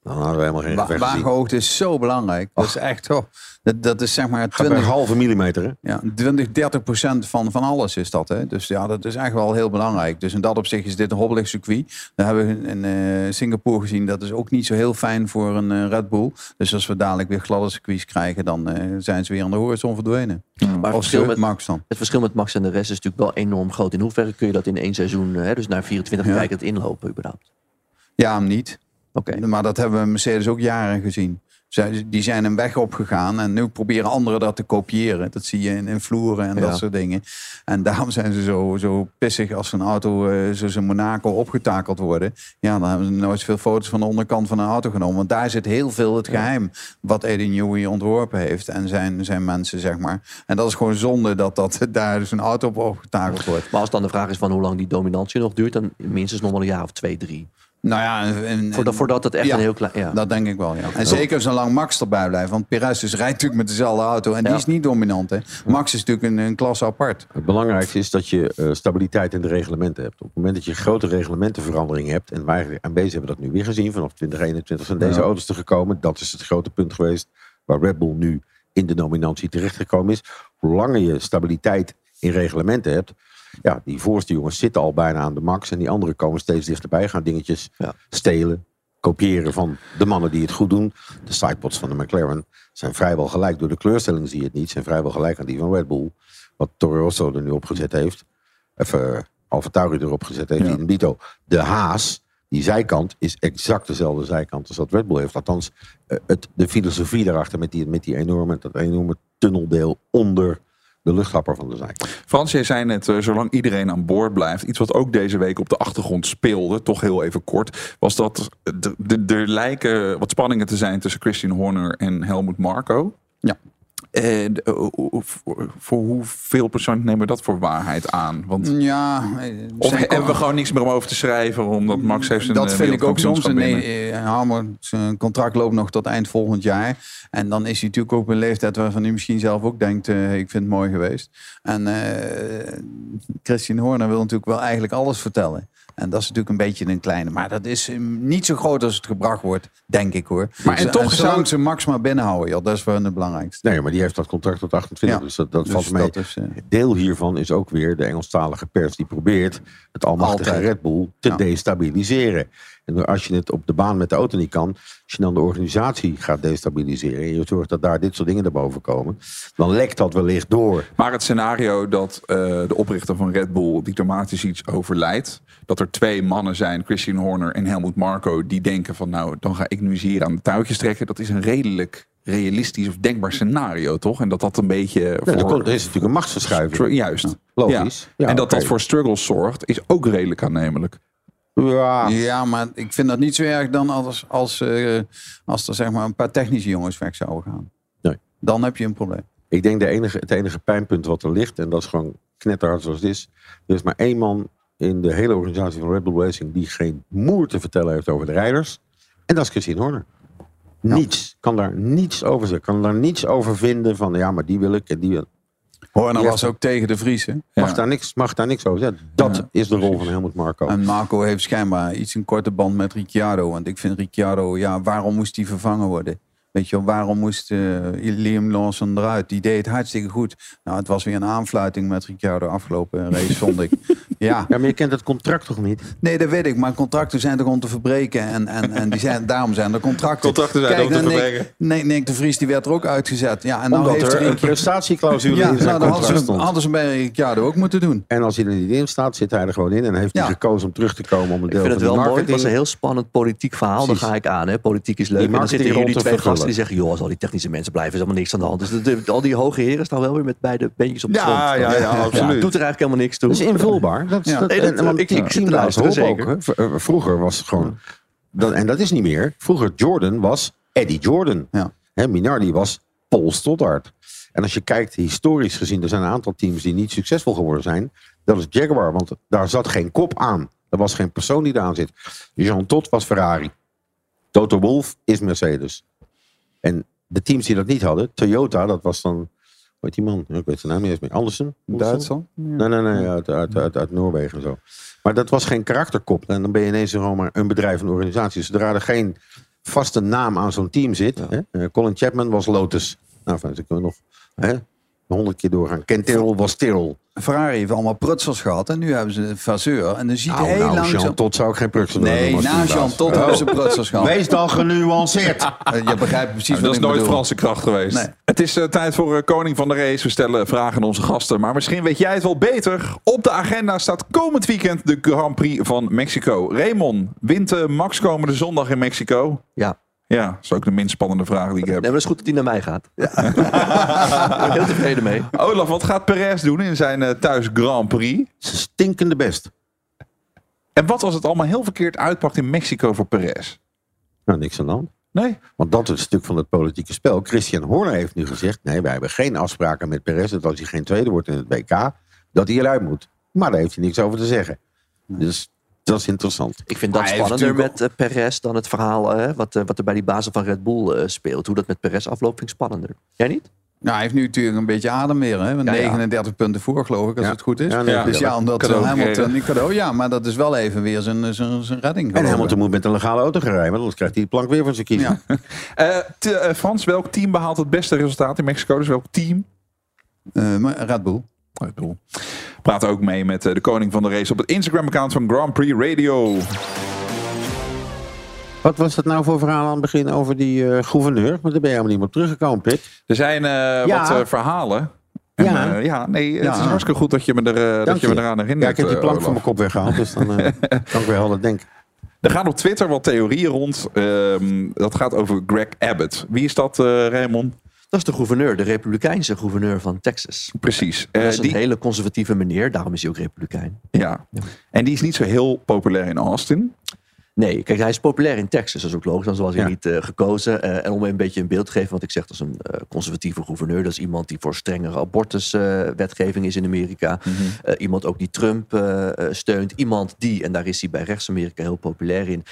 dan hadden we helemaal geen gevecht wagenhoogte is zo belangrijk. Dat is echt, oh, dat, dat is zeg maar Gaat bij 20, een halve millimeter. Hè? ja, 20, 30 procent van, van alles is dat. Hè? Dus ja, dat is echt wel heel belangrijk. Dus in dat opzicht is dit een hobbelig circuit. Dat hebben we in eh, Singapore gezien. Dat is ook niet zo heel fijn voor een eh, Red Bull. Dus als we dadelijk weer gladde circuits krijgen, dan eh, zijn ze weer aan de horizon verdwenen. Maar het Of verschil, met, Max dan. het verschil met Max en de rest is natuurlijk wel enorm groot. In hoeverre kun je dat in één seizoen, hè, dus naar 24 Ja. kijken, het inlopen überhaupt? Ja, hem niet. Oké. Maar dat hebben we Mercedes ook jaren gezien. Zij, die zijn een weg opgegaan en nu proberen anderen dat te kopiëren. Dat zie je in, in vloeren en Ja. dat soort dingen. En daarom zijn ze zo, zo pissig als een auto eh, zoals in Monaco opgetakeld worden. Ja, dan hebben ze nooit veel foto's van de onderkant van een auto genomen. Want daar zit heel veel het geheim wat Eddie Newey ontworpen heeft. En zijn, zijn mensen, zeg maar. En dat is gewoon zonde dat, dat daar dus een auto op opgetakeld wordt. Maar als dan de vraag is van hoe lang die dominantie nog duurt, dan minstens nog wel een jaar of twee, drie. Nou ja, en, en- Voordat, voordat het echt Ja, een heel klein... Ja. Dat denk ik wel, ja. En zeker zolang Max erbij blijft. Want Perez dus rijdt natuurlijk met dezelfde auto. En die is niet dominant, hè. Max is natuurlijk een, een klasse apart. Het belangrijkste is dat je eh, stabiliteit in de reglementen hebt. Op het moment dat je grote reglementenveranderingen hebt. En wij aan bezig hebben dat nu weer gezien. Vanaf 2021 zijn deze Ja. auto's er gekomen. Dat is het grote punt geweest. Waar Red Bull nu in de nominatie terechtgekomen is. Hoe langer je stabiliteit in reglementen hebt. Ja, die voorste jongens zitten al bijna aan de max. En die anderen komen steeds dichterbij. Gaan dingetjes stelen. Kopiëren van de mannen die het goed doen. De sidepods van de McLaren zijn vrijwel gelijk. Door de kleurstelling zie je het niet. Zijn vrijwel gelijk aan die van Red Bull. Wat Toro Rosso er nu opgezet heeft. Even uh, Alfa Tauri erop gezet heeft. In Bito. De Haas, die zijkant, is exact dezelfde zijkant als dat Red Bull heeft. Althans, uh, het, de filosofie daarachter met die, met die enorme, dat enorme tunneldeel onder de luchthapper van de zijkant. Frans, jij zei net, uh, zolang iedereen aan boord blijft. Iets wat ook deze week op de achtergrond speelde, toch heel even kort. Was dat er lijken wat spanningen te zijn tussen Christian Horner en Helmut Marko. Ja. En uh, voor, hoeveel procent nemen we dat voor waarheid aan? Want, ja, of hebben we gewoon niks meer om over te schrijven, omdat Max heeft zijn Dat vind ik ook soms. Een, nee, Hamer, zijn contract loopt nog tot eind volgend jaar. En dan is hij natuurlijk ook een leeftijd waarvan hij misschien zelf ook denkt, uh, ik vind het mooi geweest. En uh, Christian Horner wil natuurlijk wel eigenlijk alles vertellen. En dat is natuurlijk een beetje een kleine. Maar dat is niet zo groot als het gebracht wordt, denk ik hoor. Maar en toch zolang zou... ze Max maar binnenhouden, dat is wel het belangrijkste. Nee, maar die heeft dat contract tot 28. Ja, dus dat, dat dus valt mee. dat is, uh... Deel hiervan is ook weer de Engelstalige pers die probeert het almachtige Altijd. Red Bull te Ja. destabiliseren. En als je het op de baan met de auto niet kan, als je dan de organisatie gaat destabiliseren en je zorgt dat daar dit soort dingen naar boven komen, dan lekt dat wellicht door. Maar het scenario dat uh, de oprichter van Red Bull, Dieter Matisic, overlijdt, dat er twee mannen zijn, Christian Horner en Helmut Marko, die denken van nou, dan ga ik nu eens hier aan de touwtjes trekken. Dat is een redelijk realistisch of denkbaar scenario, toch? En dat dat een beetje. Voor... er, er is natuurlijk een machtsverschuiving. Juist. Ja, logisch. Ja, en dat okay. dat voor struggles zorgt, is ook redelijk aannemelijk. Ja. ja, maar ik vind dat niet zo erg dan als, als, uh, als er zeg maar een paar technische jongens weg zouden gaan. Nee. Dan heb je een probleem. Ik denk de enige, het enige pijnpunt wat er ligt, en dat is gewoon knetterhard zoals het is. Er is maar één man in de hele organisatie van Red Bull Racing die geen moer te vertellen heeft over de rijders. En dat is Christine Horner. Niets. Kan daar niets over zeggen. Kan daar niets over vinden van ja, maar die wil ik en die wil Horner was ook tegen de Vries. Hè? Mag, ja. daar niks, mag daar niks over zeggen. Dat ja, is de rol van Helmut Marco. En Marco heeft schijnbaar iets een korte band met Ricciardo. Want ik vind Ricciardo, ja, waarom moest hij vervangen worden? Weet je, waarom moest uh, Liam Lawson eruit? Die deed het hartstikke goed. Nou, het was weer een aanfluiting met Ricciardo afgelopen race, vond ik. Ja. ja, maar je kent het contract toch niet? Nee, dat weet ik. Maar contracten zijn toch om te verbreken. En, en, en die zijn, daarom zijn er contracten. Contracten zijn Kijk, om te Nick, verbreken. Nee, Nick de Vries die werd er ook uitgezet. Ja, en nou Omdat heeft er een prestatieclausule ja, in zijn nou, contract hadden ze, hadden ze bij Ricciardo ook moeten doen. En als hij er niet in staat, zit hij er gewoon in. En heeft hij Ja. gekozen om terug te komen om een Ik deel vind van het de wel mooi. Het was een heel spannend politiek verhaal. Precies. Daar ga ik aan. Hè. Politiek is leuk. Die En dan zitten hier die twee te gasten die vervullen. zeggen... joh, als al die technische mensen blijven, is helemaal niks aan de hand. Dus de, de- al die hoge heren staan wel weer met beide beentjes op de Ja, grond. ja, ja, absoluut. doet er eigenlijk helemaal niks toe. Dat is invulbaar. Dat, Ja. dat, Nee, dat- en, want ik- ik team zit luisteren, Hop ook, zeker. hè. V- Vroeger was het gewoon... Dat, en dat is niet meer. Vroeger Jordan was Eddie Jordan. Ja. Hè, Minardi was Paul Stoddard. En als je kijkt, historisch gezien, er zijn een aantal teams die niet succesvol geworden zijn. Dat is Jaguar, want daar zat geen kop aan. Er was geen persoon die eraan zit. Jean Todt was Ferrari. Toto Wolff is Mercedes. En de teams die dat niet hadden, Toyota, dat was dan... Hoe heet die man? Ik weet zijn naam niet eens meer. Andersen? Duitsland? Nee, nee, nee. Uit, uit, uit, uit Noorwegen en zo. Maar dat was geen karakterkop. En dan ben je ineens gewoon maar een bedrijf, een organisatie. Zodra er geen vaste naam aan zo'n team zit. Hè? Eh, Colin Chapman was Lotus. Nou, fijn, dan kunnen we nog honderd keer doorgaan. Ken Tyrrell was Tyrrell. Ferrari heeft allemaal prutsers gehad. En nu hebben ze een faseur. En dan ziet Nou, heel nou, langzaam... Jean Tot zou ik geen prutsel Nee, na teambaas. Jean Tot hebben ze prutsers gehad. Wees dan genuanceerd. Je begrijpt precies Nou, wat dat is nooit bedoel. Franse kracht geweest. Nee. Het is eh, tijd voor eh, Koning van de Race. We stellen vragen aan onze gasten. Maar misschien weet jij het wel beter. Op de agenda staat komend weekend de Grand Prix van Mexico. Raymond, wint eh, Max komende zondag in Mexico? Ja. Ja, dat is ook de minst spannende vraag die ik heb. Nee, maar het is goed dat hij naar mij gaat. Daar ben ik heel tevreden mee. Olaf, wat gaat Perez doen in zijn eh, thuis Grand Prix? Stinkende best. En wat als het allemaal heel verkeerd uitpakt in Mexico voor Perez? Nou, niks aan de hand. Nee? Want dat is een stuk van het politieke spel. Christian Horner heeft nu gezegd... nee, wij hebben geen afspraken met Perez... dat als hij geen tweede wordt in het WK... dat hij eruit moet. Maar daar heeft hij niks over te zeggen. Dus dat is interessant. Ik vind dat spannender met eh, Perez dan het verhaal eh, wat, eh, wat er bij die bazen van Red Bull eh, speelt. Hoe dat met Perez afloopt, vind ik spannender. Jij niet? Nou, hij heeft nu natuurlijk een beetje adem meer. Hè? Ja, ja. 39 punten voor, geloof ik, als Ja. het goed is. Ja, nee, dus ja, ja, omdat cadeau Hamilton... Een cadeau, ja, maar dat is wel even weer zijn, zijn, zijn redding. En. Hamilton moet met een legale auto gaan rijden... want anders krijgt hij de plank weer van zijn kiezen. Ja. T- Frans, welk team behaalt het beste resultaat in Mexico? Dus welk team? Eh, maar Red Bull. Red Bull. Praat ook mee met eh, de koning van de race op het Instagram-account van Grand Prix Radio. Wat was dat nou voor verhaal aan het begin over die eh, gouverneur? Want daar ben je helemaal niet meer op teruggekomen, Pik. Er zijn eh, Ja. wat verhalen. En, Ja. ja, nee, het Ja. is hartstikke goed dat je me, er, dat je me eraan herinnert. Ja, ik heb die plank van mijn kop weggehaald. Dus dan kan ik weer helder denken. Er gaan op Twitter wat theorieën rond. Ehm, dat gaat over Greg Abbott. Wie is dat, Raymond? Dat is de gouverneur, de republikeinse gouverneur van Texas. Precies. Eh, dat is een die, hele conservatieve meneer, daarom is hij ook republikein. ja. En die is niet zo heel populair in Austin. Nee, kijk, hij is populair in Texas, dat is ook logisch, anders was hij Ja. niet eh, gekozen. Eh, en om een beetje een beeld te geven, wat ik zeg, dat is een eh, conservatieve gouverneur. Dat is iemand die voor strengere abortuswetgeving is in Amerika. Mhm. Iemand ook die Trump steunt. Iemand die, en daar is hij bij rechts-Amerika heel populair in.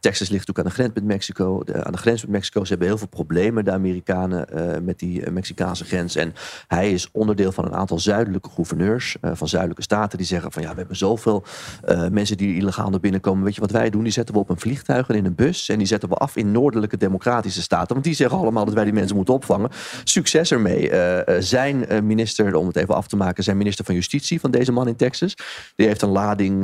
Texas ligt ook aan de grens met Mexico. De- aan de grens met Mexico, ze hebben heel veel problemen, de Amerikanen, met die Mexicaanse grens. En hij is onderdeel van een aantal zuidelijke gouverneurs van zuidelijke staten die zeggen van ja, we hebben zoveel mensen die illegaal naar binnen komen. Weet je wat wij doen? Die zetten we op een vliegtuig en in een bus en die zetten we af in noordelijke democratische staten. Want die zeggen allemaal dat wij die mensen moeten opvangen. Succes ermee. Eh, eh, zijn eh, minister, om het even af te maken, zijn minister van Justitie van deze man in Texas. Die heeft een lading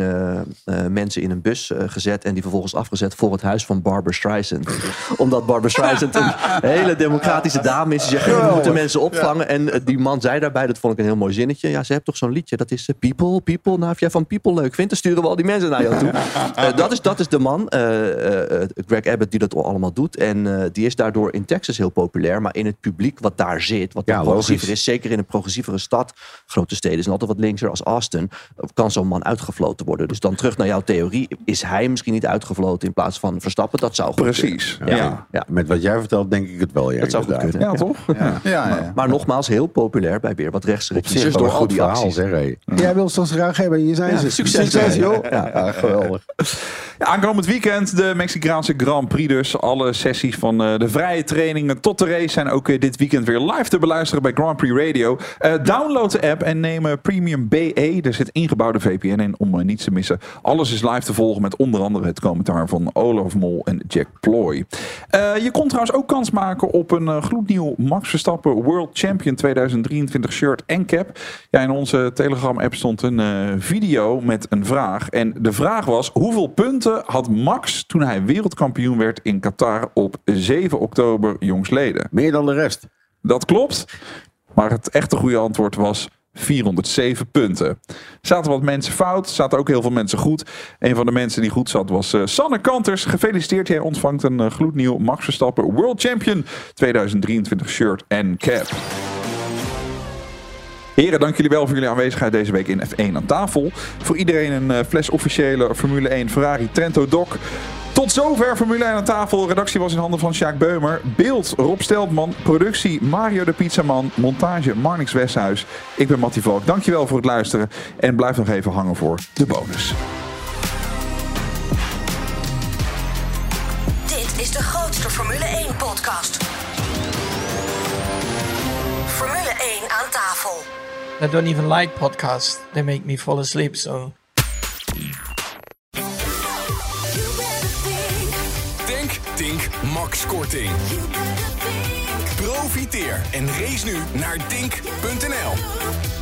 mensen in een bus gezet en die vervolgens afgezet voor het huis van Barbara Streisand. Omdat Barbara Streisand een hele democratische dame is. Die zegt, we moeten mensen opvangen. En die man zei daarbij, dat vond ik een heel mooi zinnetje. Ja, ze heeft toch zo'n liedje, dat is People, People. Nou, als jij van People leuk vindt, dan sturen we al die mensen naar jou toe. Dat, is, dat is de man, eh, eh, eh, Greg Abbott, die dat allemaal doet. En eh, die is daardoor in Texas heel populair. Maar in het publiek wat daar zit, wat Ja, wat progressiever is, zeker in een progressievere stad, grote steden zijn altijd wat linkser als Austin, kan zo'n man uitgefloten worden. Dus dan terug naar jouw theorie. Is hij misschien niet uitgefloten in plaats van Verstappen? Dat zou goed Precies. kunnen. Ja. ja. Met wat jij vertelt, denk ik het wel. Ja, Dat zou goed kunnen. Ja, toch? Ja, ja, ja. Maar nogmaals, heel populair bij weer wat rechtse kiezers door een al goed die verhaal, acties. zeg. Jij wil ons graag hebben. Hier zijn Ja, ze. succes, joh. Ja, Ja, geweldig. Ja, aankomend weekend de Mexicaanse Grand Prix dus. Alle sessies van eh, de vrije trainingen tot de race zijn ook eh, dit weekend weer live te beluisteren bij Grand Prix Radio. Eh, download de app en neem Premium BE. Er zit ingebouwde VPN in om niets te missen. Alles is live te volgen met onder andere het commentaar van Olaf Mol en Jack Ploy. Je kon trouwens ook kans maken op een gloednieuw Max Verstappen World Champion 2023 shirt en cap. Ja, in onze Telegram app stond een video met een vraag. En de vraag was, hoeveel punten had Max toen hij wereldkampioen werd in Qatar op 7 oktober jongsleden? Meer dan de rest. Dat klopt. Maar het echte goede antwoord was 407 punten. Zaten wat mensen fout, zaten ook heel veel mensen goed. Een van de mensen die goed zat was eh, Sanne Kanters. Gefeliciteerd, jij ontvangt een eh, gloednieuw Max Verstappen World Champion 2023 shirt en cap. Heren, dank jullie wel voor jullie aanwezigheid deze week in F1 aan tafel. Voor iedereen een eh, fles officiële Formule 1 Ferrari Trento Doc. Tot zover Formule 1 aan tafel. Redactie was in handen van Sjaak Beumer. Beeld Rob Steltman. Productie Mario de Pizzaman. Montage Marnix Westhuis. Ik ben Mattie Valk. Dankjewel voor het luisteren. En blijf nog even hangen voor de bonus. I don't even like podcasts. They make me fall asleep, so... Max Korting. Profiteer en race nu naar Tink.nl.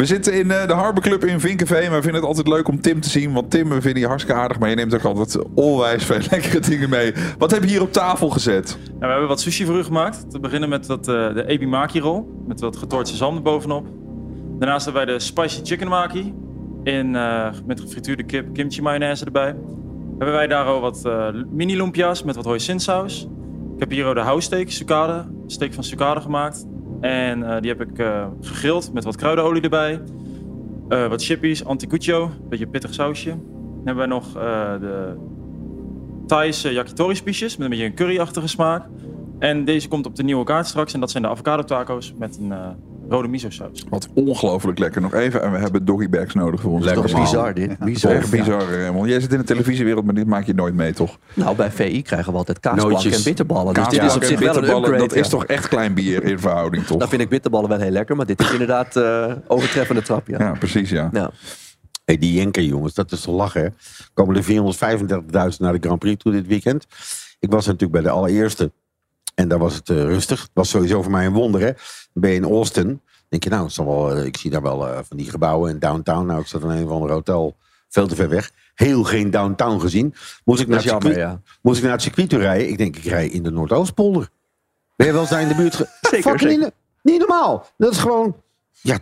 We zitten in eh, de Harbor Club in Vinkenveen. We vinden het altijd leuk om Tim te zien. Want Tim, we vinden je hartstikke aardig. Maar je neemt ook altijd onwijs veel lekkere dingen mee. Wat heb je hier op tafel gezet? Nou, we hebben wat sushi voor u gemaakt. Te beginnen met dat, eh, de ebimaki rol. Met wat getorte zalm erbovenop. Daarnaast hebben wij de spicy chicken maki. In, eh, met gefrituurde kip, kimchi mayonaise erbij. Hebben wij daar al wat mini lumpia's met wat hoisin saus. Ik heb hier ook de houtsteak, sucade. Steak van sucade gemaakt. En eh, die heb ik eh, gegrild met wat kruidenolie erbij. Eh, wat chippies, anticuccio, een beetje pittig sausje. Dan hebben wij nog de Thaise yakitori spiesjes met een beetje een curryachtige smaak. En deze komt op de nieuwe kaart straks. En dat zijn de avocado taco's met een rode miso saus. Wat ongelooflijk lekker. Nog even. En we hebben doggybags nodig voor ons. Lekker Dat is bizar dit. Bizar. Echt bizar, Raymond. Jij zit in de televisiewereld, maar dit maak je nooit mee, toch? Nou, bij VI krijgen we altijd kaasplak Nootjes. en bitterballen. Dus dit is op zich wel een upgrade. Dat is toch echt klein bier in verhouding, toch? Dan vind ik bitterballen wel heel lekker, maar dit is inderdaad eh overtreffende trap. Ja. Ja, precies, ja. Ja. Hey, die Jenker, jongens, dat is te lachen. Hè? Komen er 435.000 naar de Grand Prix toe dit weekend. Ik was natuurlijk bij de allereerste. En daar was het eh, rustig. Het was sowieso voor mij een wonder. Hè? Ben je in Austin. denk je, nou, het zal wel, eh, ik zie daar wel eh, van die gebouwen in downtown. Nou, ik zat in een of ander hotel veel te ver weg. Heel geen downtown gezien. Moest ik naar, Dat het, jammer, circuit, ja. moest ik naar het circuit toe rijden. Ik denk, ik rij in de Noordoostpolder. Ben je wel eens daar in de buurt? ge- Zeker, zeker. de- Niet normaal. Dat is gewoon, ja,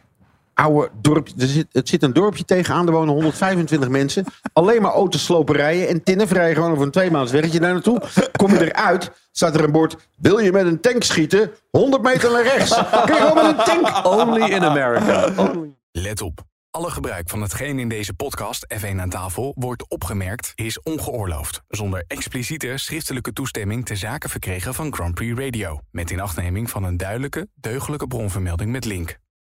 oude dorpje. Er zit, het zit een dorpje tegenaan, er wonen 125 mensen. Alleen maar autosloperijen en tinnen. Vrij gewoon over een tweemaands weggetje daar naartoe. Kom je eruit, staat er een bord. Wil je met een tank schieten? 100 meter naar rechts. Kun je gewoon met een tank. Only in America. Let op. Alle gebruik van hetgeen in deze podcast F1 aan tafel wordt opgemerkt is ongeoorloofd. Zonder expliciete schriftelijke toestemming te zaken verkregen van Grand Prix Radio. Met inachtneming van een duidelijke, deugdelijke bronvermelding met link.